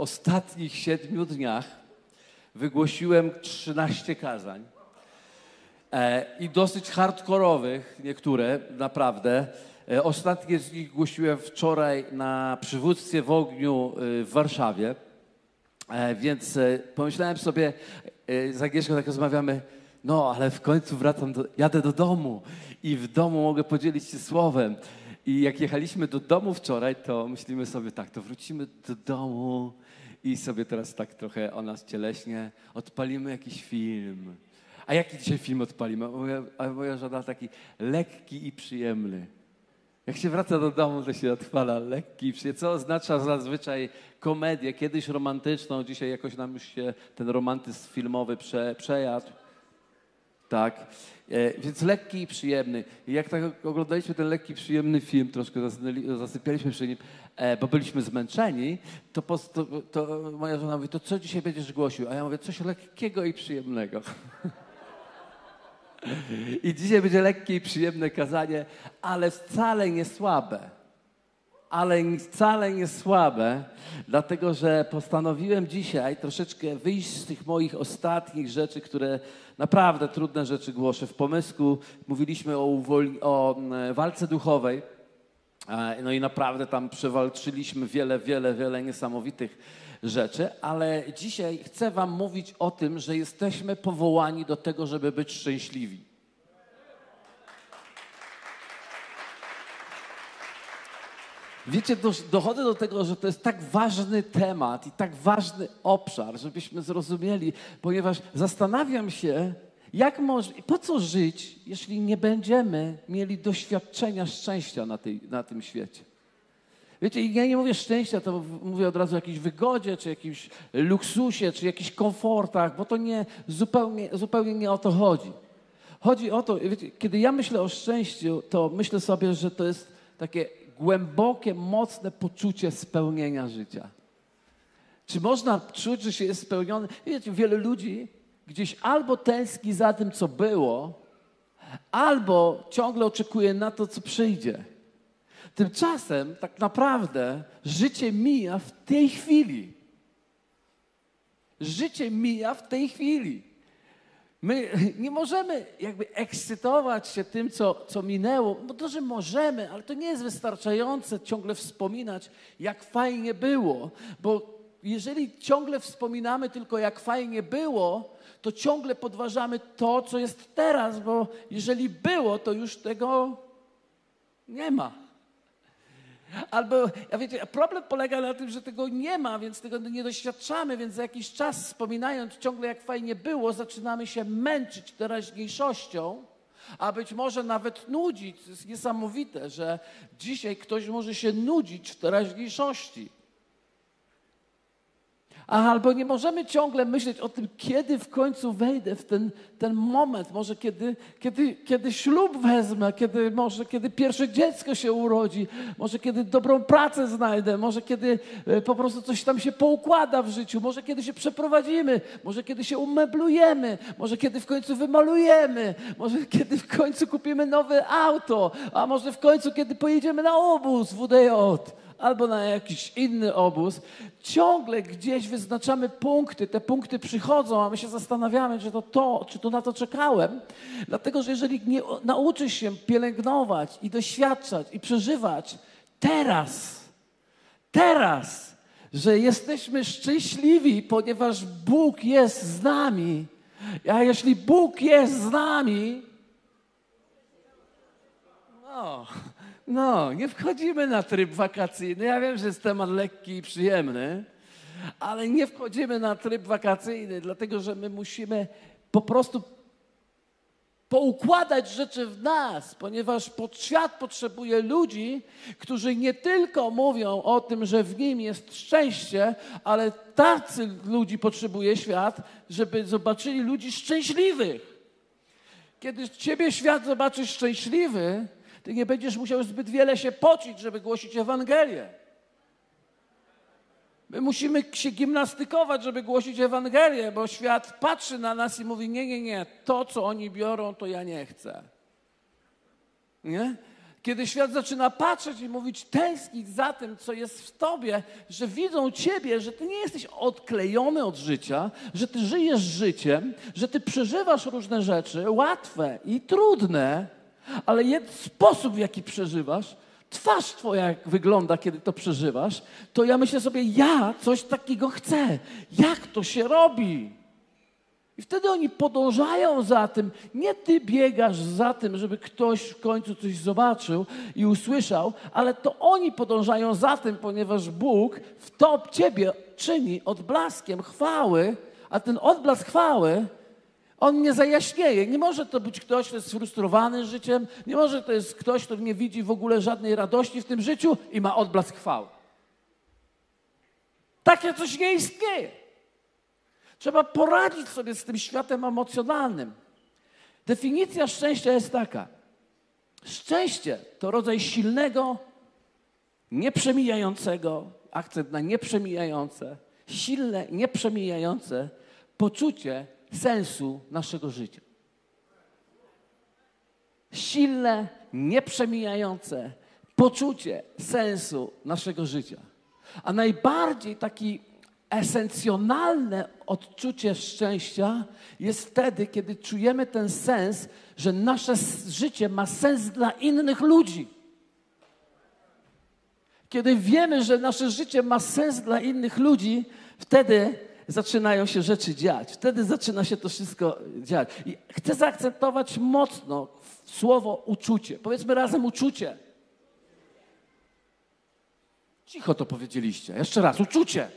ostatnich siedmiu dniach wygłosiłem 13 kazań. E, I dosyć hardkorowych niektóre, naprawdę. E, ostatnie z nich głosiłem wczoraj na przywództwie w ogniu e, w Warszawie. E, więc e, pomyślałem sobie, e, z Agnieszką tak rozmawiamy, no ale w końcu wracam, do, jadę do domu i w domu mogę podzielić się słowem. I jak jechaliśmy do domu wczoraj, to myślimy sobie tak, to wrócimy do domu i sobie teraz tak trochę o nas cieleśnie odpalimy jakiś film. A jaki dzisiaj film odpalimy? A moja, żona taki lekki i przyjemny. Jak się wraca do domu, to się odpala lekki. Co oznacza zazwyczaj komedię, kiedyś romantyczną, dzisiaj jakoś nam już się ten romantyzm filmowy prze, przejadł. Tak, e, więc lekki i przyjemny. Jak tak oglądaliśmy ten lekki, przyjemny film, troszkę zasypialiśmy przy nim, e, bo byliśmy zmęczeni, to, pos- to, to moja żona mówi, to co dzisiaj będziesz głosił? A ja mówię, coś lekkiego i przyjemnego. I dzisiaj będzie lekkie i przyjemne kazanie, ale wcale nie słabe. Ale wcale nie słabe, dlatego że postanowiłem dzisiaj troszeczkę wyjść z tych moich ostatnich rzeczy, które naprawdę trudne rzeczy głoszę. W pomysku mówiliśmy o, o mm, walce duchowej. No i naprawdę tam przewalczyliśmy wiele, wiele, wiele niesamowitych rzeczy, ale dzisiaj chcę Wam mówić o tym, że jesteśmy powołani do tego, żeby być szczęśliwi. Wiecie, do, dochodzę do tego, że to jest tak ważny temat i tak ważny obszar, żebyśmy zrozumieli, ponieważ zastanawiam się, jak po co żyć, jeśli nie będziemy mieli doświadczenia szczęścia na, tej, na tym świecie. Wiecie, ja nie mówię szczęścia, to mówię od razu o jakiejś wygodzie, czy jakimś luksusie, czy jakichś komfortach, bo to nie, zupełnie, zupełnie nie o to chodzi. Chodzi o to, wiecie, kiedy ja myślę o szczęściu, to myślę sobie, że to jest takie głębokie, mocne poczucie spełnienia życia. Czy można czuć, że się jest spełniony? Wiecie, wiele ludzi gdzieś albo tęskni za tym, co było, albo ciągle oczekuje na to, co przyjdzie. Tymczasem tak naprawdę życie mija w tej chwili. Życie mija w tej chwili. My nie możemy jakby ekscytować się tym, co, co minęło, bo to, że możemy, ale to nie jest wystarczające ciągle wspominać, jak fajnie było, bo jeżeli ciągle wspominamy tylko, jak fajnie było, to ciągle podważamy to, co jest teraz, bo jeżeli było, to już tego nie ma. Albo, a wiecie, problem polega na tym, że tego nie ma, więc tego nie doświadczamy, więc za jakiś czas wspominając ciągle jak fajnie było, zaczynamy się męczyć teraźniejszością, a być może nawet nudzić. To jest niesamowite, że dzisiaj ktoś może się nudzić w teraźniejszości. Albo nie możemy ciągle myśleć o tym, kiedy w końcu wejdę w ten, ten moment, może kiedy, kiedy, kiedy ślub wezmę, kiedy, może kiedy pierwsze dziecko się urodzi, może kiedy dobrą pracę znajdę, może kiedy e, po prostu coś tam się poukłada w życiu, może kiedy się przeprowadzimy, może kiedy się umeblujemy, może kiedy w końcu wymalujemy, może kiedy w końcu kupimy nowe auto, a może w końcu kiedy pojedziemy na obóz WDJ albo na jakiś inny obóz, ciągle gdzieś wyznaczamy punkty, te punkty przychodzą, a my się zastanawiamy, czy to to, czy to na to czekałem. Dlatego, że jeżeli nie nauczysz się pielęgnować i doświadczać i przeżywać teraz, teraz, że jesteśmy szczęśliwi, ponieważ Bóg jest z nami, a jeśli Bóg jest z nami, no, no, nie wchodzimy na tryb wakacyjny. Ja wiem, że jest temat lekki i przyjemny, ale nie wchodzimy na tryb wakacyjny, dlatego że my musimy po prostu poukładać rzeczy w nas, ponieważ pod świat potrzebuje ludzi, którzy nie tylko mówią o tym, że w nim jest szczęście, ale tacy ludzi potrzebuje świat, żeby zobaczyli ludzi szczęśliwych. Kiedy ciebie świat zobaczy szczęśliwy, ty nie będziesz musiał zbyt wiele się pocić, żeby głosić Ewangelię. My musimy się gimnastykować, żeby głosić Ewangelię, bo świat patrzy na nas i mówi: Nie, nie, nie, to co oni biorą, to ja nie chcę. Nie? Kiedy świat zaczyna patrzeć i mówić, tęsknić za tym, co jest w tobie, że widzą ciebie, że ty nie jesteś odklejony od życia, że ty żyjesz życiem, że ty przeżywasz różne rzeczy, łatwe i trudne, ale jest sposób, w jaki przeżywasz, twarz twoja jak wygląda, kiedy to przeżywasz, to ja myślę sobie, ja coś takiego chcę. Jak to się robi? I wtedy oni podążają za tym. Nie ty biegasz za tym, żeby ktoś w końcu coś zobaczył i usłyszał, ale to oni podążają za tym, ponieważ Bóg w to ciebie czyni odblaskiem chwały, a ten odblask chwały on nie zajaśnieje. Nie może to być ktoś, kto jest sfrustrowany życiem, nie może to jest ktoś, kto nie widzi w ogóle żadnej radości w tym życiu i ma odblask chwały. Takie coś nie istnieje. Trzeba poradzić sobie z tym światem emocjonalnym. Definicja szczęścia jest taka. Szczęście to rodzaj silnego, nieprzemijającego, akcent na nieprzemijające, silne, nieprzemijające poczucie sensu naszego życia. Silne, nieprzemijające poczucie sensu naszego życia. A najbardziej taki esencjonalne odczucie szczęścia jest wtedy, kiedy czujemy ten sens, że nasze życie ma sens dla innych ludzi. Kiedy wiemy, że nasze życie ma sens dla innych ludzi, wtedy zaczynają się rzeczy dziać. Wtedy zaczyna się to wszystko dziać. I chcę zaakcentować mocno słowo uczucie. Powiedzmy razem uczucie. Cicho to powiedzieliście. Jeszcze raz, uczucie.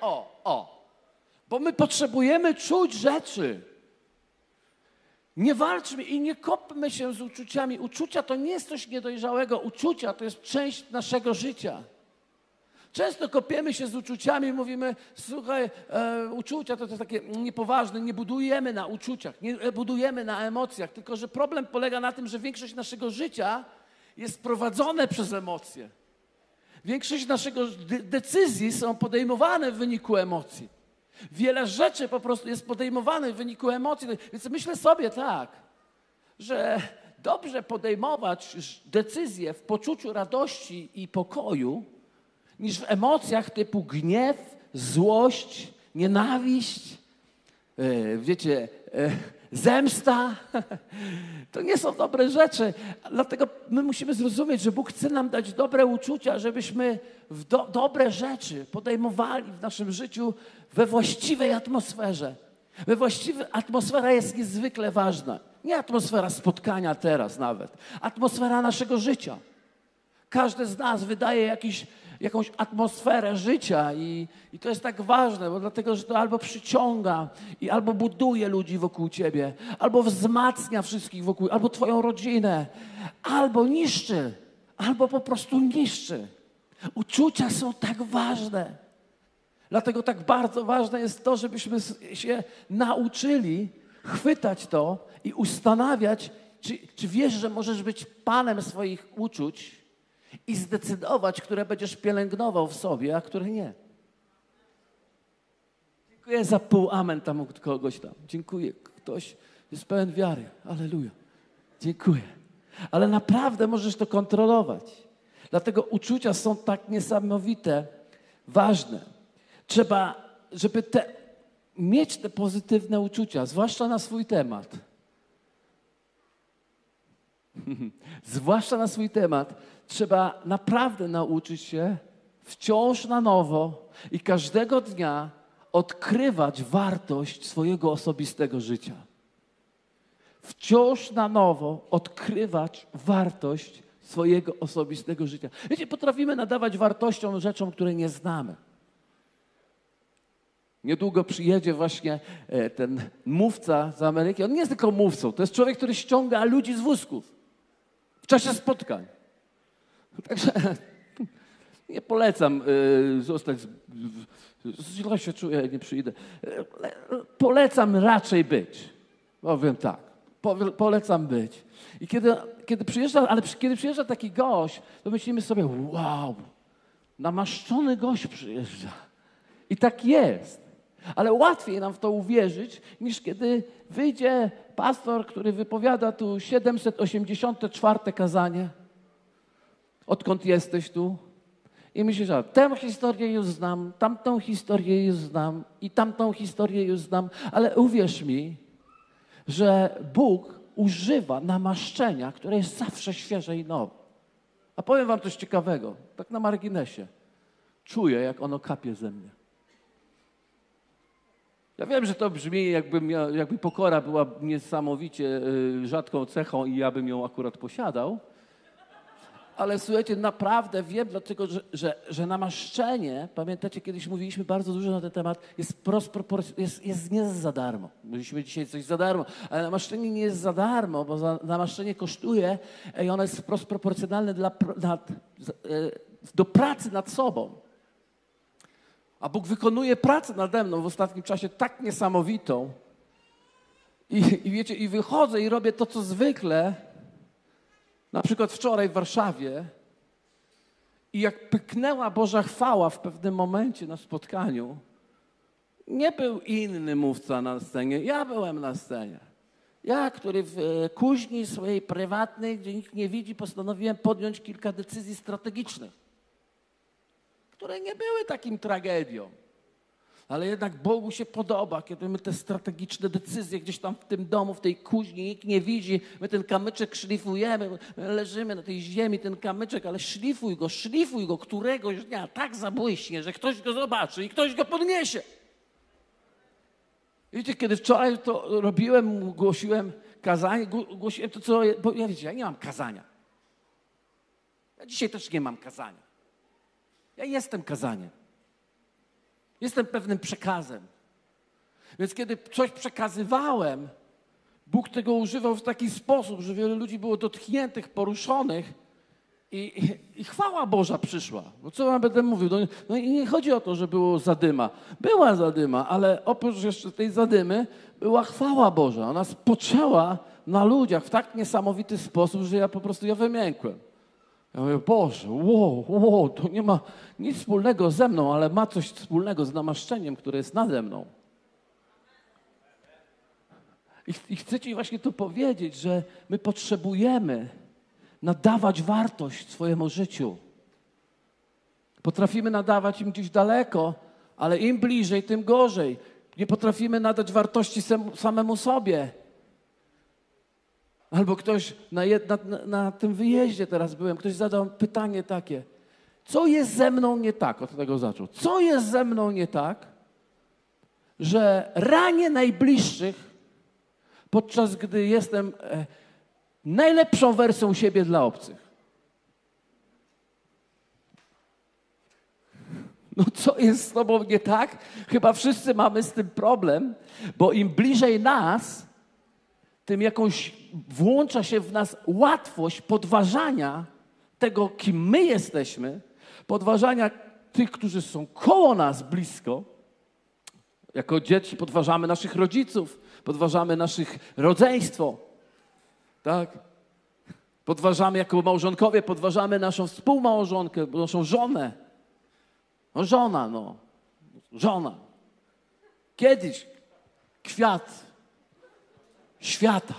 O, o. Bo my potrzebujemy czuć rzeczy. Nie walczmy i nie kopmy się z uczuciami. Uczucia to nie jest coś niedojrzałego. Uczucia to jest część naszego życia. Często kopiemy się z uczuciami mówimy, słuchaj, e, uczucia to, to jest takie niepoważne, nie budujemy na uczuciach, nie budujemy na emocjach, tylko że problem polega na tym, że większość naszego życia jest prowadzone przez emocje. Większość naszego de decyzji są podejmowane w wyniku emocji. Wiele rzeczy po prostu jest podejmowanych w wyniku emocji. Więc myślę sobie tak, że dobrze podejmować decyzje w poczuciu radości i pokoju, niż w emocjach typu gniew, złość, nienawiść, e, wiecie, e, zemsta. To nie są dobre rzeczy. Dlatego my musimy zrozumieć, że Bóg chce nam dać dobre uczucia, żebyśmy do, dobre rzeczy podejmowali w naszym życiu we właściwej atmosferze. We właściwej atmosfera jest niezwykle ważna. Nie atmosfera spotkania teraz nawet, atmosfera naszego życia. Każdy z nas wydaje jakiś jakąś atmosferę życia i, i to jest tak ważne, bo dlatego, że to albo przyciąga i albo buduje ludzi wokół ciebie, albo wzmacnia wszystkich wokół, albo twoją rodzinę, albo niszczy, albo po prostu niszczy. Uczucia są tak ważne. Dlatego tak bardzo ważne jest to, żebyśmy się nauczyli chwytać to i ustanawiać, czy, czy wiesz, że możesz być panem swoich uczuć, i zdecydować, które będziesz pielęgnował w sobie, a które nie. Dziękuję za pół amen tam od kogoś tam. Dziękuję. Ktoś jest pełen wiary. Aleluja. Dziękuję. Ale naprawdę możesz to kontrolować. Dlatego uczucia są tak niesamowite, ważne. Trzeba, żeby te, mieć te pozytywne uczucia, zwłaszcza na swój temat. zwłaszcza na swój temat, trzeba naprawdę nauczyć się wciąż na nowo i każdego dnia odkrywać wartość swojego osobistego życia. Wciąż na nowo odkrywać wartość swojego osobistego życia. Wiecie, potrafimy nadawać wartością rzeczom, które nie znamy. Niedługo przyjedzie właśnie e, ten mówca z Ameryki. On nie jest tylko mówcą, to jest człowiek, który ściąga ludzi z wózków w czasie spotkań. Także nie polecam y, zostać, źle się czuję, nie przyjdę. Polecam raczej być. Powiem tak, polecam być. I kiedy, kiedy przyjeżdża, ale kiedy przyjeżdża taki gość, to myślimy sobie, wow, namaszczony gość przyjeżdża. I tak jest. Ale łatwiej nam w to uwierzyć, niż kiedy wyjdzie pastor, który wypowiada tu 784 kazanie. Odkąd jesteś tu? I myślisz, że tę historię już znam, tamtą historię już znam i tamtą historię już znam, ale uwierz mi, że Bóg używa namaszczenia, które jest zawsze świeże i nowe. A powiem wam coś ciekawego, tak na marginesie. Czuję, jak ono kapie ze mnie. Ja wiem, że to brzmi, jakby, jakby pokora była niesamowicie y, rzadką cechą i ja bym ją akurat posiadał. Ale słuchajcie, naprawdę wiem, dlaczego, że, że, że namaszczenie, pamiętacie, kiedyś mówiliśmy bardzo dużo na ten temat, jest, jest, jest nie za darmo. Mówiliśmy dzisiaj coś za darmo, ale namaszczenie nie jest za darmo, bo za, namaszczenie kosztuje i ono jest wprost proporcjonalne dla, nad, e, do pracy nad sobą. A Bóg wykonuje pracę nade mną w ostatnim czasie tak niesamowitą. I, I wiecie, i wychodzę i robię to, co zwykle. Na przykład wczoraj w Warszawie. I jak pyknęła Boża chwała w pewnym momencie na spotkaniu, nie był inny mówca na scenie, ja byłem na scenie. Ja, który w e, kuźni swojej prywatnej, gdzie nikt nie widzi, postanowiłem podjąć kilka decyzji strategicznych które nie były takim tragedią. Ale jednak Bogu się podoba, kiedy my te strategiczne decyzje gdzieś tam w tym domu, w tej kuźni, nikt nie widzi, my ten kamyczek szlifujemy, my leżymy na tej ziemi, ten kamyczek, ale szlifuj go, szlifuj go któregoś dnia tak zabłyśnie, że ktoś go zobaczy i ktoś go podniesie. Wiecie, kiedy wczoraj to robiłem, głosiłem kazanie, głosiłem to, co, bo ja wiecie, ja nie mam kazania. Ja dzisiaj też nie mam kazania. Ja jestem kazaniem. Jestem pewnym przekazem. Więc kiedy coś przekazywałem, Bóg tego używał w taki sposób, że wiele ludzi było dotkniętych, poruszonych i, i, i chwała Boża przyszła. Bo co wam będę mówił? No, no, i nie chodzi o to, że było zadyma. Była zadyma, ale oprócz jeszcze tej zadymy była chwała Boża. Ona spoczęła na ludziach w tak niesamowity sposób, że ja po prostu ja wymiękłem. Ja mówię, Boże, wow, wow, to nie ma nic wspólnego ze mną, ale ma coś wspólnego z namaszczeniem, które jest nade mną. I, I chcę Ci właśnie tu powiedzieć, że my potrzebujemy nadawać wartość swojemu życiu. Potrafimy nadawać im gdzieś daleko, ale im bliżej, tym gorzej. Nie potrafimy nadać wartości samemu sobie. Albo ktoś na, na, na, tym wyjeździe teraz byłem, ktoś zadał pytanie takie, co jest ze mną nie tak? Od tego zaczął. Co jest ze mną nie tak, że ranię najbliższych, podczas gdy jestem e, najlepszą wersją siebie dla obcych? No co jest z tobą nie tak? Chyba wszyscy mamy z tym problem, bo im bliżej nas, tym jakąś włącza się w nas łatwość podważania tego, kim my jesteśmy, podważania tych, którzy są koło nas blisko. Jako dzieci podważamy naszych rodziców, podważamy naszych rodzeństwo. Tak? Podważamy jako małżonkowie, podważamy naszą współmałżonkę, naszą żonę. No żona, no. Żona. Kiedyś kwiat świata.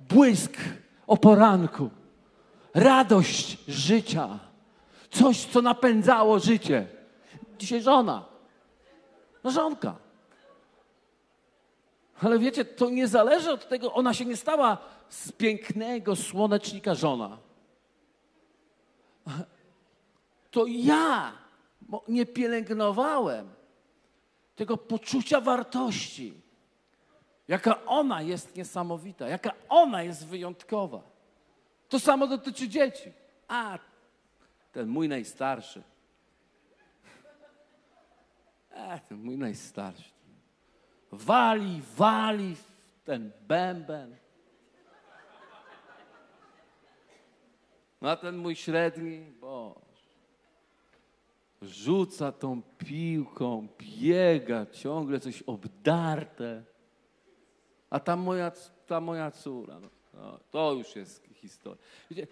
Błysk o poranku. Radość życia. Coś, co napędzało życie. Dzisiaj żona. No żonka. Ale wiecie, to nie zależy od tego, ona się nie stała z pięknego słonecznika żona. To ja nie pielęgnowałem tego poczucia wartości Jaka ona jest niesamowita, jaka ona jest wyjątkowa. To samo dotyczy dzieci. A, ten mój najstarszy. E, ten mój najstarszy. Wali, wali ten bęben. No a ten mój średni, bo rzuca tą piłką, biega, ciągle coś obdarte. A ta moja, ta moja córa, no, no, to już jest historia. Wiecie,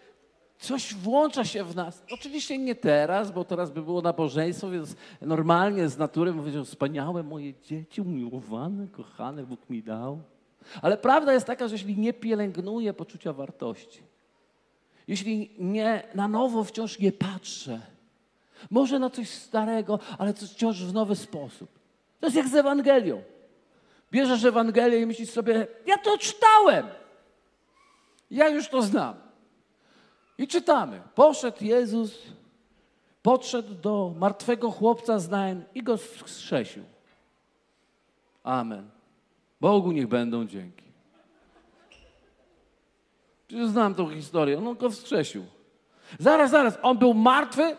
coś włącza się w nas. Oczywiście nie teraz, bo teraz by było nabożeństwo, więc normalnie z natury mówię, wspaniałe moje dzieci, umiłowane, kochane, Bóg mi dał. Ale prawda jest taka, że jeśli nie pielęgnuję poczucia wartości, jeśli nie na nowo wciąż nie patrzę, może na coś starego, ale wciąż w nowy sposób. To jest jak z Ewangelią. Bierzesz Ewangelię i myślisz sobie, ja to czytałem. Ja już to znam. I czytamy. Poszedł Jezus, podszedł do martwego chłopca z Nain i go wskrzesił. Amen. Bogu niech będą dzięki. Przecież znam tą historię. On go wskrzesił. Zaraz, zaraz. On był martwy?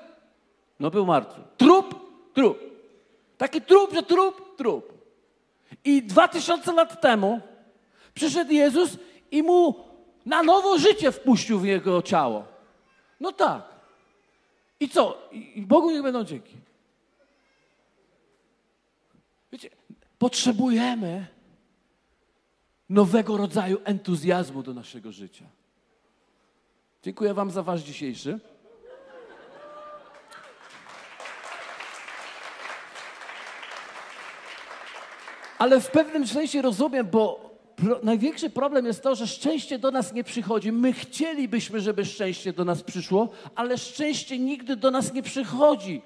No był martwy. Trup? Trup. Taki trup, że trup? Trup. I dwa tysiące lat temu przyszedł Jezus i mu na nowo życie wpuścił w jego ciało. No tak. I co? I Bogu niech będą dzięki. Wiecie, potrzebujemy nowego rodzaju entuzjazmu do naszego życia. Dziękuję Wam za Wasz dzisiejszy. Ale w pewnym sensie rozumiem, bo pro, największy problem jest to, że szczęście do nas nie przychodzi. My chcielibyśmy, żeby szczęście do nas przyszło, ale szczęście nigdy do nas nie przychodzi.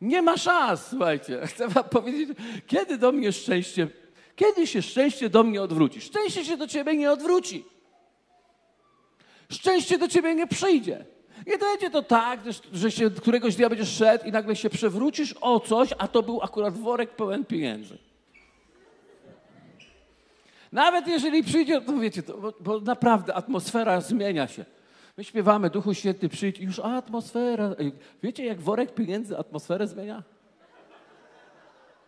Nie ma szans, słuchajcie. Chcę wam powiedzieć, kiedy do mnie szczęście, kiedy się szczęście do mnie odwróci? Szczęście się do ciebie nie odwróci. Szczęście do ciebie nie przyjdzie. Nie będzie to tak, że się któregoś dnia będziesz szedł i nagle się przewrócisz o coś, a to był akurat worek pełen pieniędzy. Nawet jeżeli przyjdzie, to wiecie, to, bo, bo, naprawdę atmosfera zmienia się. My śpiewamy, Duchu Święty przyjdź już atmosfera. Wiecie, jak worek pieniędzy atmosferę zmienia?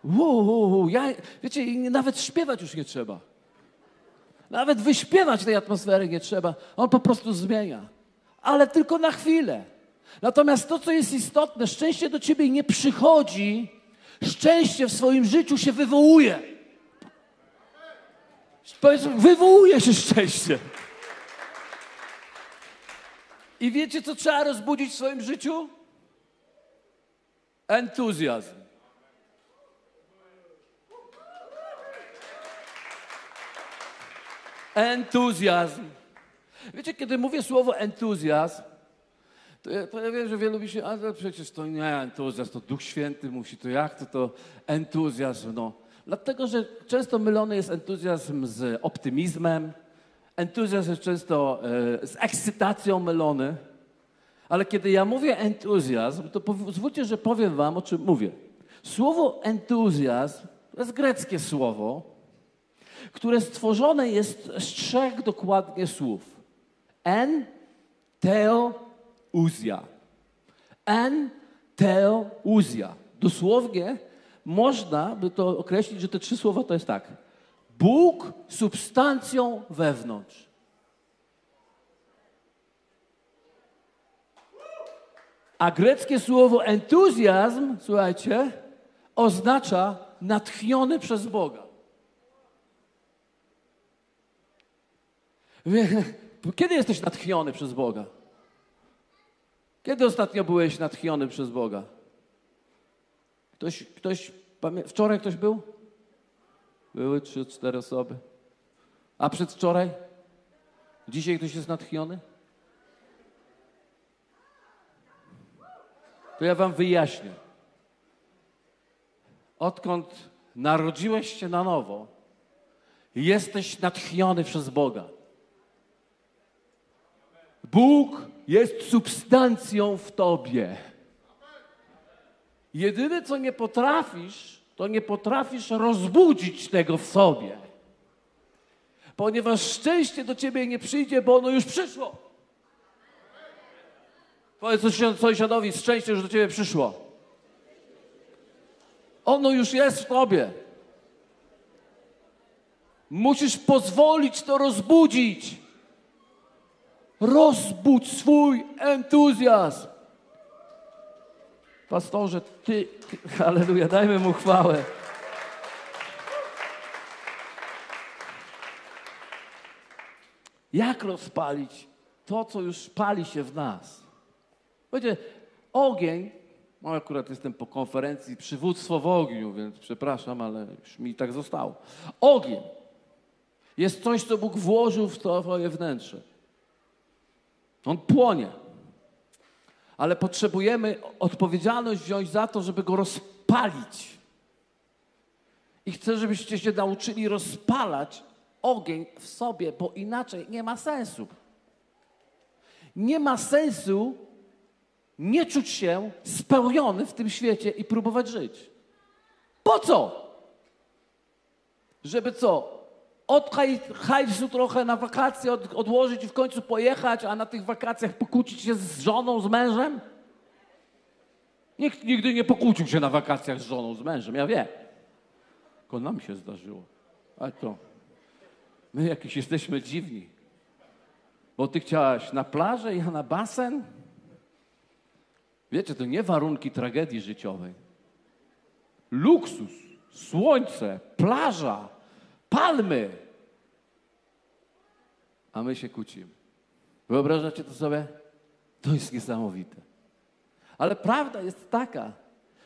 Wow. Ja, wiecie, nawet śpiewać już nie trzeba. Nawet wyśpiewać tej atmosfery nie trzeba. On po prostu zmienia. Ale tylko na chwilę. Natomiast to, co jest istotne, szczęście do ciebie nie przychodzi, szczęście w swoim życiu się wywołuje. Wywołuje się szczęście. I wiecie, co trzeba rozbudzić w swoim życiu? Entuzjazm. Entuzjazm. Wiecie, kiedy mówię słowo entuzjazm, to ja, to ja wiem, że wielu mi się, ale przecież to nie entuzjazm, to Duch Święty musi, to jak to to entuzjazm, no. Dlatego, że często mylony jest entuzjazm z optymizmem, entuzjazm jest często e, z ekscytacją mylony, ale kiedy ja mówię entuzjazm, to pozwólcie, że powiem wam, o czym mówię. Słowo entuzjazm to jest greckie słowo, które stworzone jest z trzech dokładnie słów. En, teo, uzja. En, teo, uzja. Dosłownie można by to określić, że te trzy słowa to jest tak. Bóg substancją wewnątrz. A greckie słowo entuzjazm, słuchajcie, oznacza natchniony przez Boga. Kiedy jesteś natchniony przez Boga? Kiedy ostatnio byłeś natchniony przez Boga? Ktoś, ktoś wczoraj ktoś był? Były trzy, cztery osoby. A przedwczoraj? Dzisiaj ktoś jest natchniony? To ja wam wyjaśnię. Odkąd narodziłeś się na nowo, jesteś natchniony przez Boga. Bóg jest substancją w tobie. Jedyne, co nie potrafisz, to nie potrafisz rozbudzić tego w sobie. Ponieważ szczęście do ciebie nie przyjdzie, bo ono już przyszło. Powiedz sąsiadowi, szczęście już do ciebie przyszło. Ono już jest w tobie. Musisz pozwolić to rozbudzić. Rozbudź swój entuzjazm. Pastorze, ty, ty halleluja, dajmy mu chwałę. Jak rozpalić to, co już pali się w nas. Wiecie, ogień, no akurat jestem po konferencji przywództwo w ogniu, więc przepraszam, ale już mi tak zostało. Ogień jest coś, co Bóg włożył w twoje wnętrze. On płonie. Ale potrzebujemy odpowiedzialność wziąć za to, żeby go rozpalić. I chcę, żebyście się nauczyli rozpalać ogień w sobie, bo inaczej nie ma sensu. Nie ma sensu nie czuć się spełniony w tym świecie i próbować żyć. Po co? Żeby co? Od hajsu trochę na wakacje od, odłożyć i w końcu pojechać, a na tych wakacjach pokłócić się z żoną, z mężem? Nikt nigdy nie pokłócił się na wakacjach z żoną, z mężem, ja wiem. Tylko nam się zdarzyło. Ale to my jakiś jesteśmy dziwni. Bo ty chciałaś na plażę, ja na basen? Wiecie, to nie warunki tragedii życiowej. Luksus, słońce, plaża, palmy. A my się kłócimy. Wyobrażacie to sobie? To jest niesamowite. Ale prawda jest taka,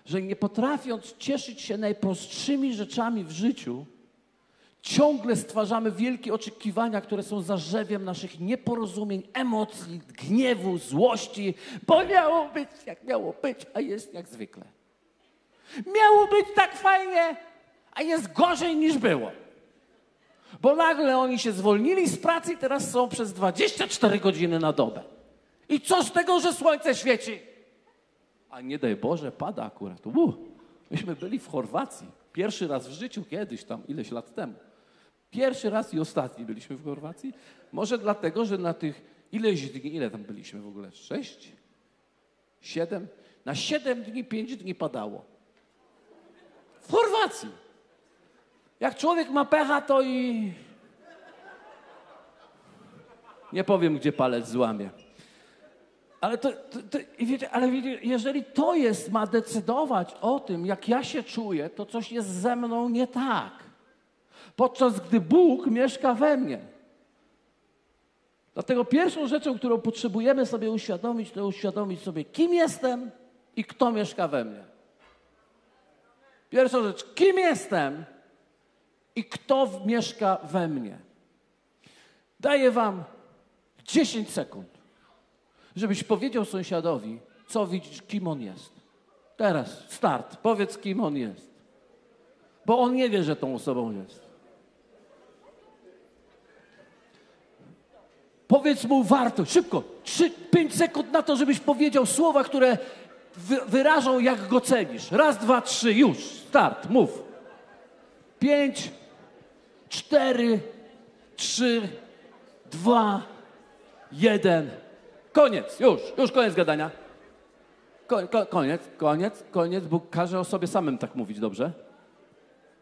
że nie potrafiąc cieszyć się najprostszymi rzeczami w życiu, ciągle stwarzamy wielkie oczekiwania, które są zarzewiem naszych nieporozumień, emocji, gniewu, złości, bo miało być jak miało być, a jest jak zwykle. Miało być tak fajnie, a jest gorzej niż było. Bo nagle oni się zwolnili z pracy i teraz są przez 24 godziny na dobę. I co z tego, że słońce świeci? A nie daj Boże, pada akurat. Uh, myśmy byli w Chorwacji. Pierwszy raz w życiu kiedyś tam, ileś lat temu. Pierwszy raz i ostatni byliśmy w Chorwacji. Może dlatego, że na tych ileś dni, ile tam byliśmy w ogóle? Sześć? Siedem? Na siedem dni, pięć dni padało. W Chorwacji. Jak człowiek ma pecha, to i. Nie powiem, gdzie palec złamie. Ale, to, to, to, wiecie, ale wiecie, jeżeli to jest, ma decydować o tym, jak ja się czuję, to coś jest ze mną nie tak. Podczas gdy Bóg mieszka we mnie. Dlatego pierwszą rzeczą, którą potrzebujemy sobie uświadomić, to uświadomić sobie, kim jestem i kto mieszka we mnie. Pierwsza rzecz, kim jestem i kto mieszka we mnie. Daję Wam 10 sekund żebyś powiedział sąsiadowi, co widzisz, kim on jest. Teraz, start, powiedz, kim on jest. Bo on nie wie, że tą osobą jest. Powiedz mu wartość, szybko, 3, 5 sekund na to, żebyś powiedział słowa, które wyrażą, jak go cenisz. Raz, dwa, trzy, już, start, mów. Pięć, cztery, trzy, dwa, jeden. Koniec, już, już koniec gadania. Ko, ko, koniec, koniec, koniec. Bóg każe o sobie samym tak mówić, dobrze?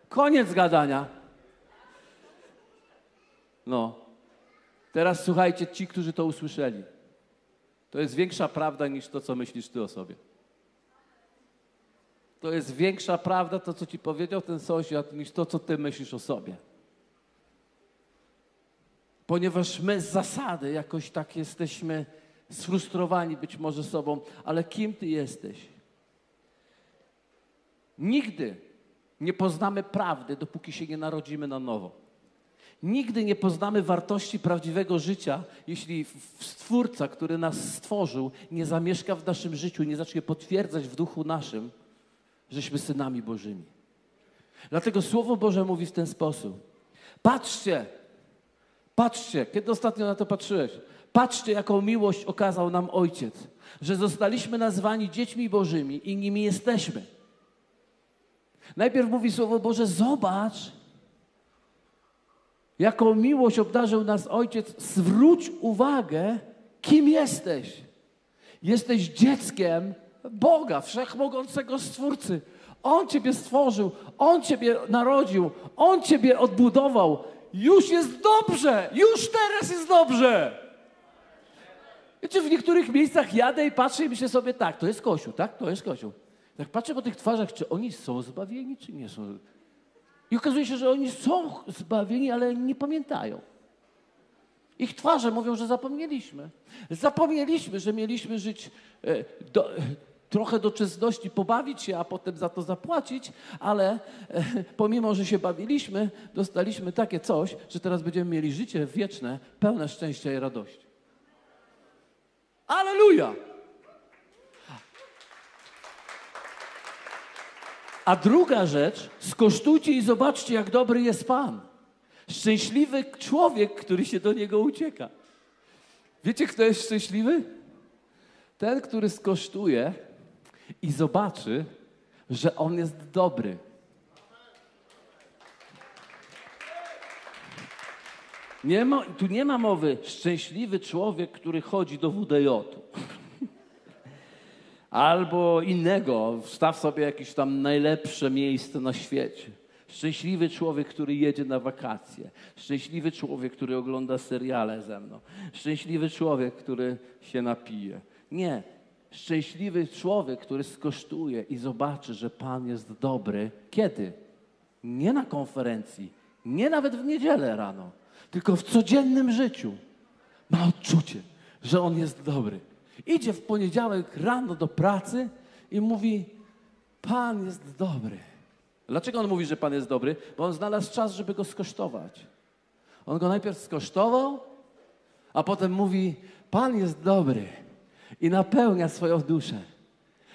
Koniec gadania. No. Teraz słuchajcie ci, którzy to usłyszeli. To jest większa prawda niż to, co myślisz ty o sobie. To jest większa prawda, to co ci powiedział ten sąsiad, niż to, co ty myślisz o sobie. Ponieważ my z zasady jakoś tak jesteśmy sfrustrowani być może sobą, ale kim Ty jesteś? Nigdy nie poznamy prawdy, dopóki się nie narodzimy na nowo. Nigdy nie poznamy wartości prawdziwego życia, jeśli Stwórca, który nas stworzył, nie zamieszka w naszym życiu, nie zacznie potwierdzać w duchu naszym, żeśmy synami Bożymi. Dlatego Słowo Boże mówi w ten sposób. Patrzcie, patrzcie, kiedy ostatnio na to patrzyłeś? Patrzcie, jaką miłość okazał nam Ojciec, że zostaliśmy nazwani dziećmi Bożymi i nimi jesteśmy. Najpierw mówi Słowo Boże, zobacz, jaką miłość obdarzył nas Ojciec. Zwróć uwagę, kim jesteś. Jesteś dzieckiem Boga, wszechmogącego Stwórcy. On Ciebie stworzył, On Ciebie narodził, On Ciebie odbudował. Już jest dobrze, już teraz jest dobrze. Wiecie, w niektórych miejscach jadę i patrzę i myślę sobie, tak, to jest Kościół, tak, to jest Kościół. Tak patrzę po tych twarzach, czy oni są zbawieni, czy nie są. I okazuje się, że oni są zbawieni, ale nie pamiętają. Ich twarze mówią, że zapomnieliśmy. Zapomnieliśmy, że mieliśmy żyć e, do, trochę do czesności, pobawić się, a potem za to zapłacić, ale e, pomimo, że się bawiliśmy, dostaliśmy takie coś, że teraz będziemy mieli życie wieczne, pełne szczęścia i radości. Aleluja! A druga rzecz, skosztujcie i zobaczcie, jak dobry jest Pan. Szczęśliwy człowiek, który się do Niego ucieka. Wiecie, kto jest szczęśliwy? Ten, który skosztuje i zobaczy, że On jest dobry. Nie ma, tu nie ma mowy szczęśliwy człowiek, który chodzi do WDJ-u. Albo innego, wstaw sobie jakieś tam najlepsze miejsce na świecie. Szczęśliwy człowiek, który jedzie na wakacje. Szczęśliwy człowiek, który ogląda seriale ze mną. Szczęśliwy człowiek, który się napije. Nie. Szczęśliwy człowiek, który skosztuje i zobaczy, że Pan jest dobry. Kiedy? Nie na konferencji, nie nawet w niedzielę rano, tylko w codziennym życiu. Ma odczucie, że On jest dobry. Idzie w poniedziałek rano do pracy i mówi: Pan jest dobry. Dlaczego on mówi, że Pan jest dobry? Bo on znalazł czas, żeby go skosztować. On go najpierw skosztował, a potem mówi: Pan jest dobry i napełnia swoją duszę.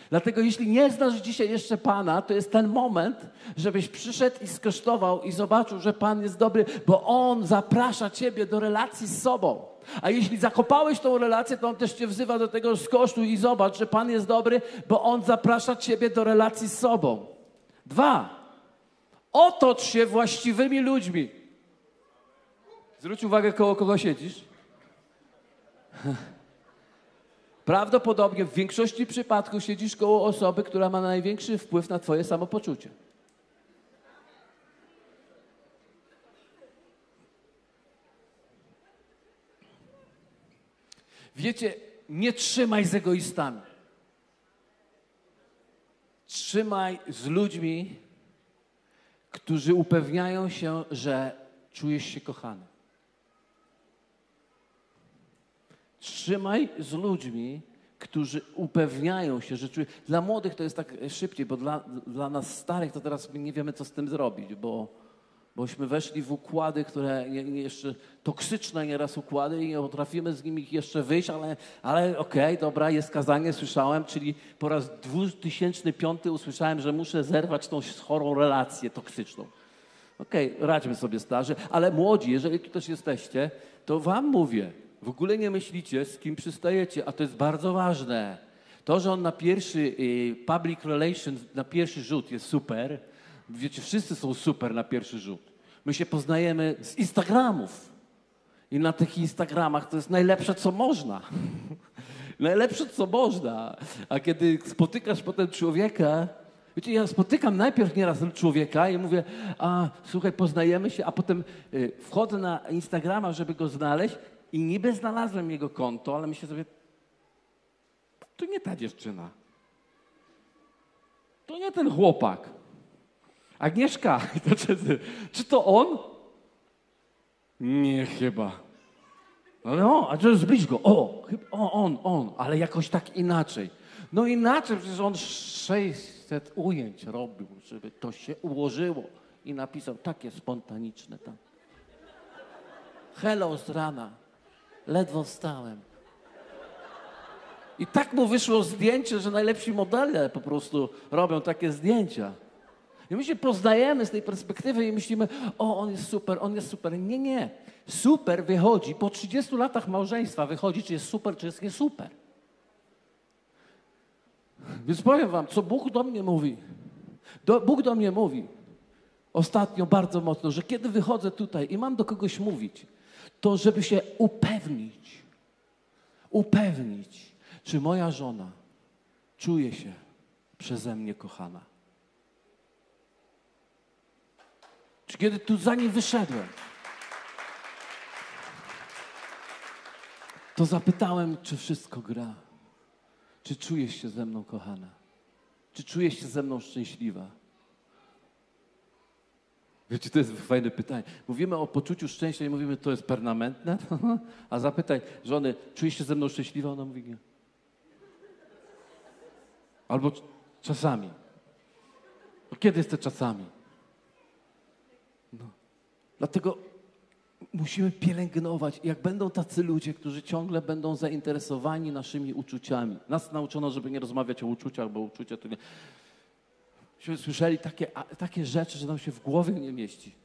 Dlatego jeśli nie znasz dzisiaj jeszcze Pana, to jest ten moment, żebyś przyszedł i skosztował i zobaczył, że Pan jest dobry, bo On zaprasza Ciebie do relacji z sobą. A jeśli zakopałeś tą relację, to On też Cię wzywa do tego skosztuj i zobacz, że Pan jest dobry, bo On zaprasza Ciebie do relacji z sobą. Dwa. Otocz się właściwymi ludźmi. Zwróć uwagę, koło kogo siedzisz. Prawdopodobnie w większości przypadków siedzisz koło osoby, która ma największy wpływ na Twoje samopoczucie. Wiecie, nie trzymaj z egoistami. Trzymaj z ludźmi, którzy upewniają się, że czujesz się kochany. Trzymaj z ludźmi, którzy upewniają się, że czujesz. Dla młodych to jest tak szybciej, bo dla, dla nas starych to teraz nie wiemy, co z tym zrobić, bo, bośmy weszli w układy, które nie, nie jeszcze toksyczne nieraz układy i nie potrafimy z nimi jeszcze wyjść, ale, ale okej, okay, dobra, jest kazanie, słyszałem, czyli po raz 2005 usłyszałem, że muszę zerwać tą chorą relację toksyczną. Okej, okay, radźmy sobie starzy, ale młodzi, jeżeli tu też jesteście, to wam mówię, w ogóle nie myślicie, z kim przystajecie, a to jest bardzo ważne. To, że on na pierwszy y, public relations, na pierwszy rzut jest super, wiecie, wszyscy są super na pierwszy rzut. My się poznajemy z Instagramów. I na tych Instagramach to jest najlepsze, co można. najlepsze, co można. A kiedy spotykasz potem człowieka, wiecie, ja spotykam najpierw nieraz człowieka i mówię, a słuchaj, poznajemy się, a potem y, wchodzę na Instagrama, żeby go znaleźć i niby znalazłem jego konto, ale myślę sobie, to nie ta dziewczyna. To nie ten chłopak. Agnieszka, to czy, czy to on? Nie chyba. No, no a to zbliż go. O, o, on, on, ale jakoś tak inaczej. No inaczej, przecież on 600 ujęć robił, żeby to się ułożyło i napisał takie spontaniczne tam. Hello z rana. Ledwo wstałem. I tak mu wyszło zdjęcie, że najlepsi modele po prostu robią takie zdjęcia. I my się poznajemy z tej perspektywy i myślimy, o, on jest super, on jest super. Nie, nie. Super wychodzi, po 30 latach małżeństwa wychodzi, czy jest super, czy jest nie super. Więc powiem wam, co Bóg do mnie mówi. Do, Bóg do mnie mówi ostatnio bardzo mocno, że kiedy wychodzę tutaj i mam do kogoś mówić, to żeby się upewnić, upewnić, czy moja żona czuje się przeze mnie kochana. Czy kiedy tu za nim wyszedłem, to zapytałem, czy wszystko gra. Czy czujesz się ze mną kochana? Czy czujesz się ze mną szczęśliwa? Wiecie, to jest fajne pytanie. Mówimy o poczuciu szczęścia i mówimy, to jest permanentne, a zapytaj żony, czujesz się ze mną szczęśliwa? Ona mówi nie. Albo czasami. No kiedy jest te czasami? No. Dlatego musimy pielęgnować. Jak będą tacy ludzie, którzy ciągle będą zainteresowani naszymi uczuciami. Nas nauczono, żeby nie rozmawiać o uczuciach, bo uczucia to nie... Myśmy słyszeli takie, takie rzeczy, że nam się w głowie nie mieści.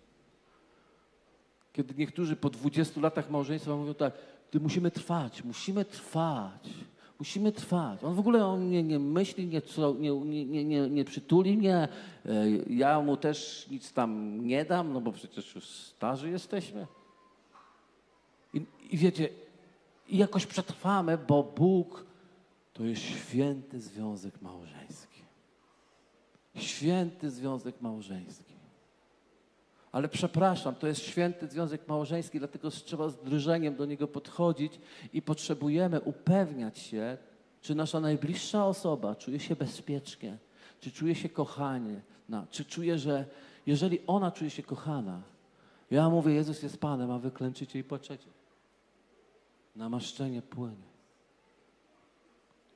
Kiedy niektórzy po 20 latach małżeństwa mówią tak, ty musimy trwać, musimy trwać. Musimy trwać. On w ogóle on nie, nie myśli, nie, nie, nie, nie, nie przytuli mnie. E, ja mu też nic tam nie dam, no bo przecież już starzy jesteśmy. I, i wiecie, i jakoś przetrwamy, bo Bóg to jest święty związek małżeński. Święty związek małżeński. Ale przepraszam, to jest święty związek małżeński, dlatego trzeba z drżeniem do niego podchodzić i potrzebujemy upewniać się, czy nasza najbliższa osoba czuje się bezpiecznie, czy czuje się kochanie, no, czy czuje, że jeżeli ona czuje się kochana, ja mówię, Jezus jest Panem, a wy klęczycie i płaczecie. Namaszczenie płynie.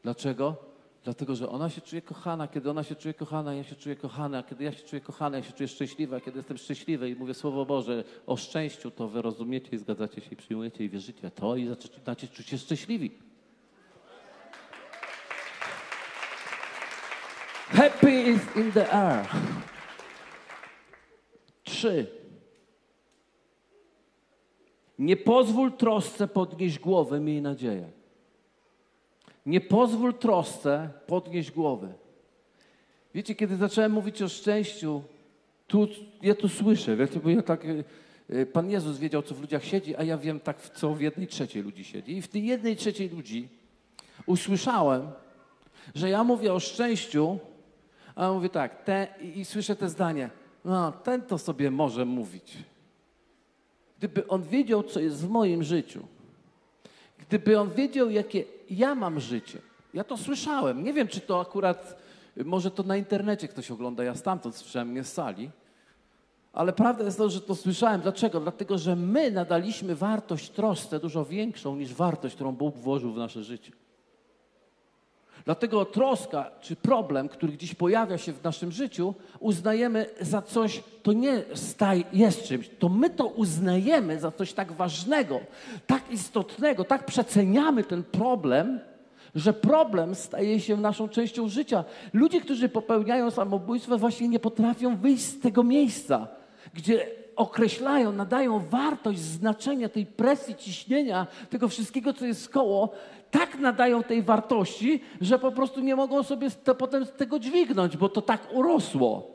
Dlaczego? Dlatego, że ona się czuje kochana. Kiedy ona się czuje kochana, ja się czuję kochana. Kiedy ja się czuję kochana, ja się czuję szczęśliwa. Kiedy jestem szczęśliwy i mówię Słowo Boże o szczęściu, to wy rozumiecie i zgadzacie się i przyjmujecie i wierzycie to i zaczynacie czuć się szczęśliwi. Happy is in the air. Trzy. Nie pozwól trosce podnieść głowy, miej nadzieję. Nie pozwól trosce podnieść głowy. Wiecie, kiedy zacząłem mówić o szczęściu, tu, ja to słyszę, wiecie, bo ja tak, e, e, Pan Jezus wiedział, co w ludziach siedzi, a ja wiem tak, co w jednej trzeciej ludzi siedzi. I w tej jednej trzeciej ludzi usłyszałem, że ja mówię o szczęściu, a on mówi tak, te, i, i słyszę te zdanie, no, ten to sobie może mówić. Gdyby on wiedział, co jest w moim życiu, gdyby on wiedział, jakie ja mam życie. Ja to słyszałem. Nie wiem, czy to akurat, może to na internecie ktoś ogląda, ja stamtąd słyszałem, nie z sali. Ale prawda jest to, że to słyszałem. Dlaczego? Dlatego, że my nadaliśmy wartość trosce dużo większą niż wartość, którą Bóg włożył w nasze życie. Dlatego troska czy problem, który gdzieś pojawia się w naszym życiu, uznajemy za coś, to nie staj, jest czymś, to my to uznajemy za coś tak ważnego, tak istotnego, tak przeceniamy ten problem, że problem staje się naszą częścią życia. Ludzie, którzy popełniają samobójstwo, właśnie nie potrafią wyjść z tego miejsca, gdzie określają, nadają wartość, znaczenie tej presji, ciśnienia, tego wszystkiego, co jest koło, tak nadają tej wartości, że po prostu nie mogą sobie to, potem z tego dźwignąć, bo to tak urosło.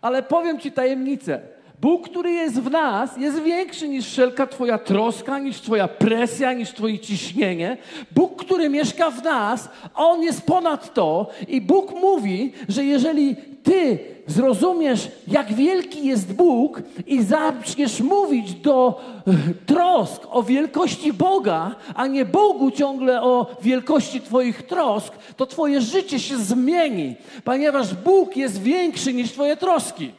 Ale powiem Ci tajemnicę. Bóg, który jest w nas, jest większy niż wszelka Twoja troska, niż Twoja presja, niż Twoje ciśnienie. Bóg, który mieszka w nas, On jest ponad to i Bóg mówi, że jeżeli Ty zrozumiesz, jak wielki jest Bóg i zaczniesz mówić do e, trosk o wielkości Boga, a nie Bogu ciągle o wielkości Twoich trosk, to Twoje życie się zmieni, ponieważ Bóg jest większy niż Twoje troski.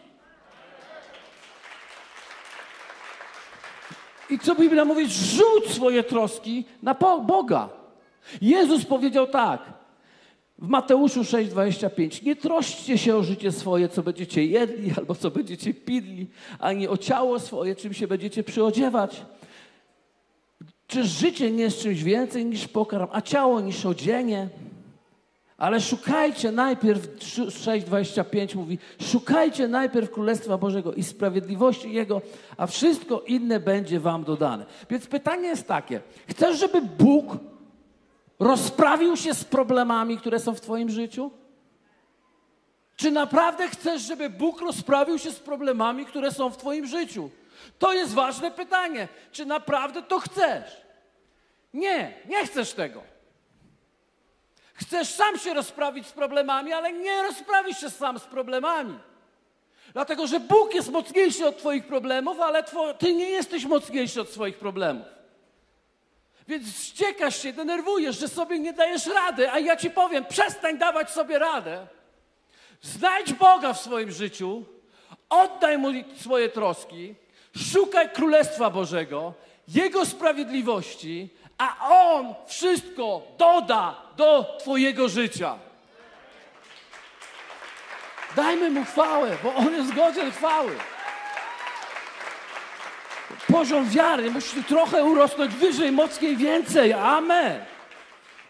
I co Biblia mówi? Rzuć swoje troski na Boga. Jezus powiedział tak w Mateuszu 6,25: Nie troszcie się o życie swoje, co będziecie jedli albo co będziecie pili, ani o ciało swoje, czym się będziecie przyodziewać. Czy życie nie jest czymś więcej niż pokarm, a ciało niż odzienie? Ale szukajcie najpierw, 6,25 mówi, szukajcie najpierw Królestwa Bożego i sprawiedliwości Jego, a wszystko inne będzie wam dodane. Więc pytanie jest takie, chcesz, żeby Bóg rozprawił się z problemami, które są w twoim życiu? Czy naprawdę chcesz, żeby Bóg rozprawił się z problemami, które są w twoim życiu? To jest ważne pytanie. Czy naprawdę to chcesz? Nie, nie chcesz tego. Chcesz sam się rozprawić z problemami, ale nie rozprawisz się sam z problemami. Dlatego, że Bóg jest mocniejszy od Twoich problemów, ale Ty nie jesteś mocniejszy od swoich problemów. Więc ściekasz się, denerwujesz, że sobie nie dajesz rady, a ja Ci powiem, przestań dawać sobie radę. Znajdź Boga w swoim życiu, Oddaj mu swoje troski, szukaj Królestwa Bożego, Jego sprawiedliwości, a On wszystko doda do Twojego życia. Dajmy Mu chwałę, bo On jest godzien chwały. Poziom wiary musi trochę urosnąć wyżej, mocniej, więcej. Amen.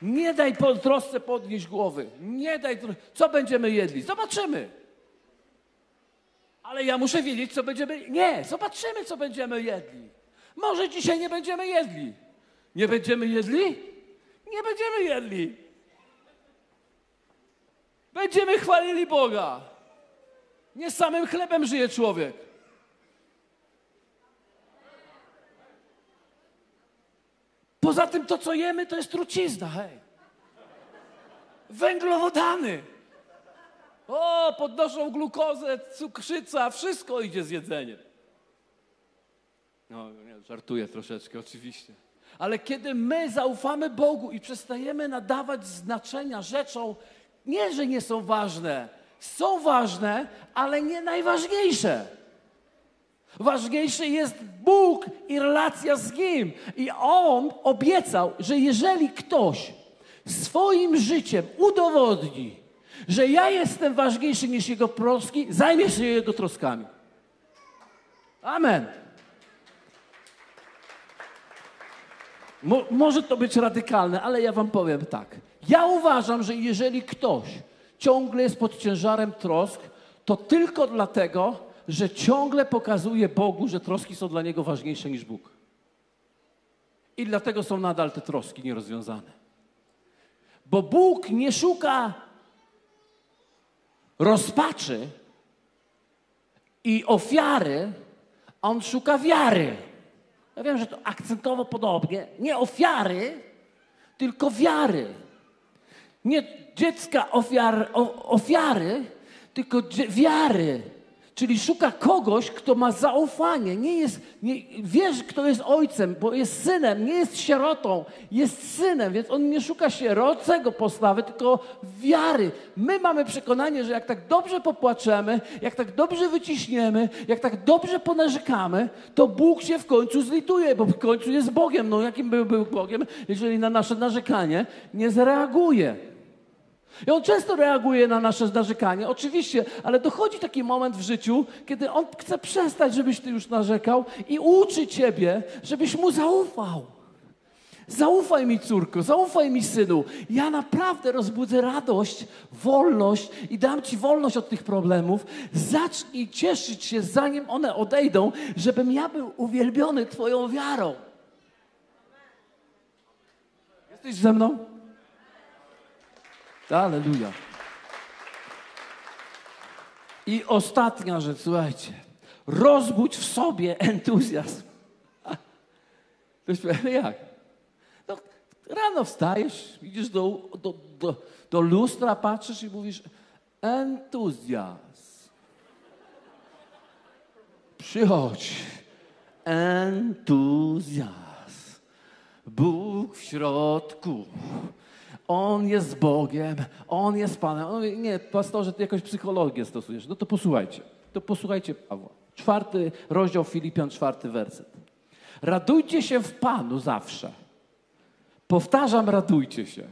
Nie daj po trosce podnieść głowy. Nie daj. Co będziemy jedli? Zobaczymy. Ale ja muszę wiedzieć, co będziemy. Nie, zobaczymy, co będziemy jedli. Może dzisiaj nie będziemy jedli. Nie będziemy jedli? Nie będziemy jedli. Będziemy chwalili Boga. Nie samym chlebem żyje człowiek. Poza tym to, co jemy, to jest trucizna, hej. Węglowodany. O, podnoszą glukozę, cukrzyca, wszystko idzie z jedzeniem. No, nie, żartuję troszeczkę, oczywiście. Ale kiedy my zaufamy Bogu i przestajemy nadawać znaczenia rzeczom, nie, że nie są ważne, są ważne, ale nie najważniejsze. Ważniejszy jest Bóg i relacja z Nim. I On obiecał, że jeżeli ktoś swoim życiem udowodni, że ja jestem ważniejszy niż Jego troski, zajmie się Jego troskami. Amen. Mo może to być radykalne, ale ja Wam powiem tak. Ja uważam, że jeżeli ktoś ciągle jest pod ciężarem trosk, to tylko dlatego, że ciągle pokazuje Bogu, że troski są dla niego ważniejsze niż Bóg. I dlatego są nadal te troski nierozwiązane. Bo Bóg nie szuka rozpaczy i ofiary, On szuka wiary. Ja wiem, że to akcentowo podobnie. Nie ofiary, tylko wiary. Nie dziecka ofiar, ofiary, tylko wiary. Czyli szuka kogoś, kto ma zaufanie. Nie jest, nie, wiesz, kto jest ojcem, bo jest synem, nie jest sierotą, jest synem, więc on nie szuka sierocego postawy, tylko wiary. My mamy przekonanie, że jak tak dobrze popłaczemy, jak tak dobrze wyciśniemy, jak tak dobrze ponarzekamy, to Bóg się w końcu zlituje, bo w końcu jest Bogiem. No jakim by był Bogiem, jeżeli na nasze narzekanie nie zareaguje? I on często reaguje na nasze narzekanie, oczywiście, ale dochodzi taki moment w życiu, kiedy on chce przestać, żebyś ty już narzekał i uczy ciebie, żebyś mu zaufał. Zaufaj mi, córko, zaufaj mi, synu. Ja naprawdę rozbudzę radość, wolność i dam ci wolność od tych problemów. Zacznij cieszyć się, zanim one odejdą, żebym ja był uwielbiony Twoją wiarą. Jesteś ze mną? Aleluja. I ostatnia rzecz, słuchajcie. Rozbudź w sobie entuzjazm. Ktoś powie, jak? No, rano wstajesz, idziesz do, do, do, do lustra, patrzysz i mówisz entuzjazm. Przychodź. Entuzjazm. Bóg w środku. On jest Bogiem, On jest Panem. On mówi, nie, pastorze, ty jakąś psychologię stosujesz. No to posłuchajcie, to posłuchajcie Pawła. Czwarty rozdział Filipian, czwarty werset. Radujcie się w Panu zawsze. Powtarzam, radujcie się.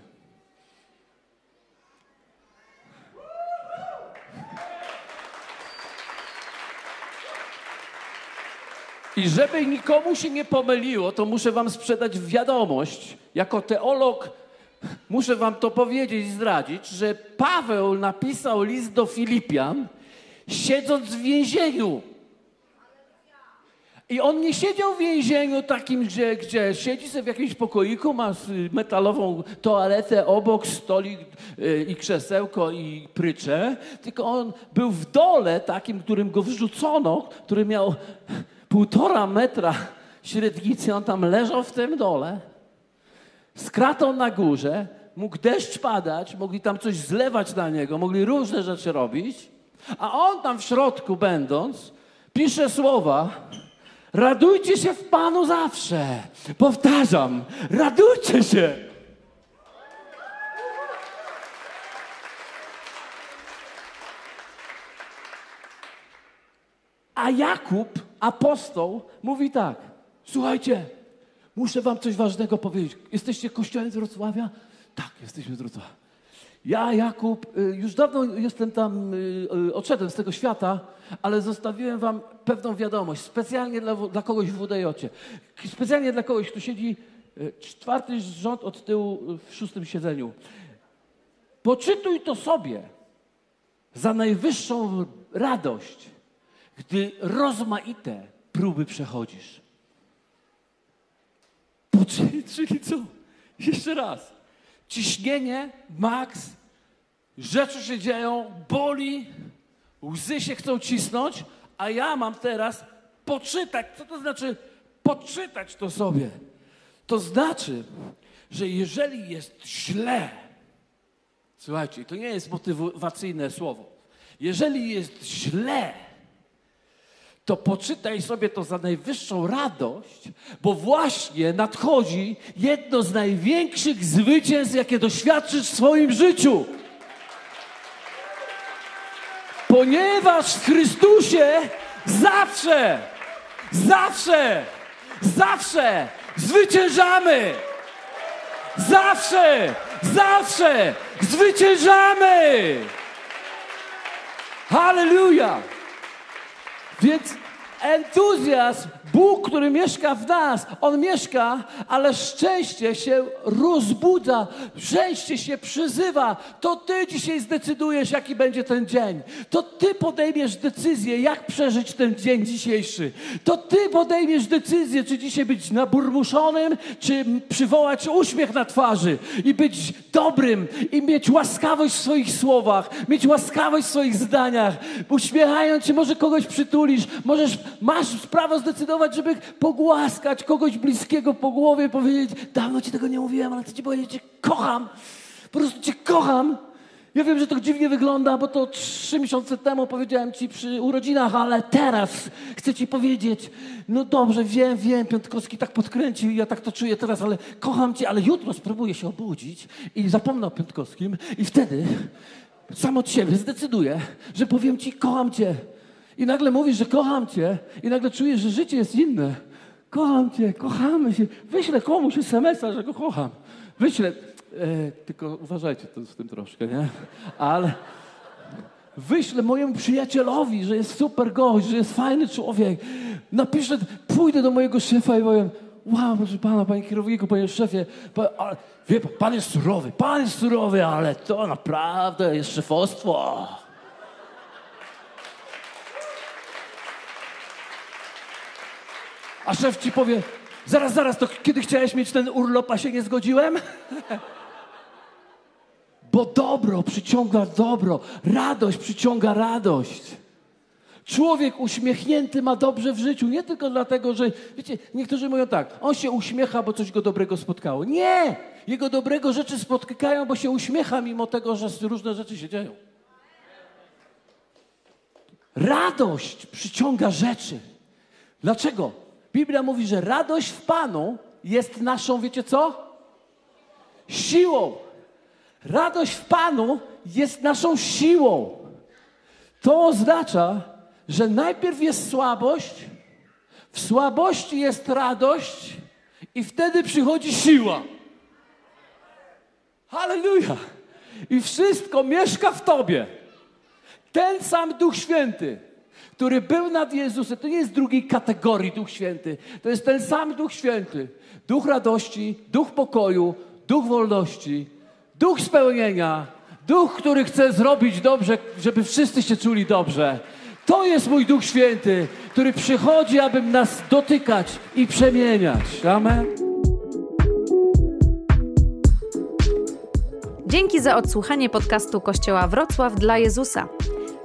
I żeby nikomu się nie pomyliło, to muszę wam sprzedać wiadomość. Jako teolog muszę wam to powiedzieć i zdradzić, że Paweł napisał list do Filipian, siedząc w więzieniu. I on nie siedział w więzieniu takim, gdzie, gdzie siedzi sobie w jakimś pokoiku, ma metalową toaletę obok, stolik y, i krzesełko i prycze, tylko on był w dole takim, którym go wrzucono, który miał półtora metra średnicy, on tam leżał w tym dole z kratą na górze, mógł deszcz padać, mogli tam coś zlewać na niego, mogli różne rzeczy robić, a on tam w środku będąc, pisze słowa, radujcie się w Panu zawsze. Powtarzam, radujcie się. A Jakub, apostoł, mówi tak: Słuchajcie, muszę wam coś ważnego powiedzieć. Jesteście kościołem z Wrocławia? Tak, jesteśmy z Wrocławia. Ja, Jakub, y, już dawno jestem tam, y, y, odszedłem z tego świata, ale zostawiłem wam pewną wiadomość, specjalnie dla, dla kogoś w WDJ. Specjalnie dla kogoś, kto siedzi czwarty rząd od tyłu w szóstym siedzeniu. Poczytuj to sobie za najwyższą radość, gdy rozmaite próby przechodzisz. Poczytuj, czyli co? Jeszcze raz. Ciśnienie, maks, rzeczy się dzieją, boli, łzy się chcą cisnąć, a ja mam teraz poczytać. Co to znaczy poczytać to sobie? To znaczy, że jeżeli jest źle, słuchajcie, to nie jest motywacyjne słowo. Jeżeli jest źle, to poczytaj sobie to za najwyższą radość, bo właśnie nadchodzi jedno z największych zwycięstw, jakie doświadczysz w swoim życiu. Ponieważ w Chrystusie zawsze, zawsze, zawsze zwyciężamy. Zawsze, zawsze zwyciężamy. Hallelujah. Więc entuzjazm, Bóg, który mieszka w nas, On mieszka, ale szczęście się rozbudza, szczęście się przyzywa. To Ty dzisiaj zdecydujesz, jaki będzie ten dzień. To Ty podejmiesz decyzję, jak przeżyć ten dzień dzisiejszy. To Ty podejmiesz decyzję, czy dzisiaj być naburmuszonym, czy przywołać uśmiech na twarzy i być dobrym i mieć łaskawość w swoich słowach, mieć łaskawość w swoich zdaniach. Uśmiechając się, może kogoś przytulisz, możesz, masz prawo zdecydować, żeby pogłaskać kogoś bliskiego po głowie, powiedzieć, dawno ci tego nie mówiłem, ale chcę ci powiedzieć, cię kocham. Po prostu cię kocham. Ja wiem, że to dziwnie wygląda, bo to trzy miesiące temu powiedziałem ci przy urodzinach, ale teraz chcę ci powiedzieć, no dobrze, wiem, wiem, Piątkowski tak podkręcił ja tak to czuję teraz, ale kocham cię, ale jutro spróbuję się obudzić i zapomnę o Piątkowskim i wtedy sam od siebie zdecyduję, że powiem ci, kocham cię. I nagle mówisz, że kocham cię i nagle czujesz, że życie jest inne. Kocham cię, kochamy się. Wyślę komuś SMS-a, że go kocham. Wyślę. E, tylko uważajcie to z tym troszkę, nie? Ale wyślę mojemu przyjacielowi, że jest super gość, że jest fajny człowiek. Napiszę, pójdę do mojego szefa i powiem, wow, proszę pana, panie kierowniku, panie szefie, pan, ale, wie pan, pan jest surowy, pan jest surowy, ale to naprawdę jest szefostwo. A szef ci powie, zaraz, zaraz, to kiedy chciałeś mieć ten urlop, a się nie zgodziłem? Bo dobro przyciąga dobro, radość przyciąga radość. Człowiek uśmiechnięty ma dobrze w życiu, nie tylko dlatego, że, wiecie, niektórzy mówią tak, on się uśmiecha, bo coś go dobrego spotkało. Nie! Jego dobrego rzeczy spotkają, bo się uśmiecha, mimo tego, że różne rzeczy się dzieją. Radość przyciąga rzeczy. Dlaczego? Biblia mówi, że radość w Panu jest naszą, wiecie co? Siłą. Radość w Panu jest naszą siłą. To oznacza, że najpierw jest słabość, w słabości jest radość i wtedy przychodzi siła. Halleluja! I wszystko mieszka w Tobie. Ten sam Duch Święty który był nad Jezusem. To nie jest drugiej kategorii Duch Święty. To jest ten sam Duch Święty. Duch radości, duch pokoju, duch wolności, duch spełnienia, duch, który chce zrobić dobrze, żeby wszyscy się czuli dobrze. To jest mój Duch Święty, który przychodzi, aby nas dotykać i przemieniać. Amen. Dzięki za odsłuchanie podcastu Kościoła Wrocław dla Jezusa.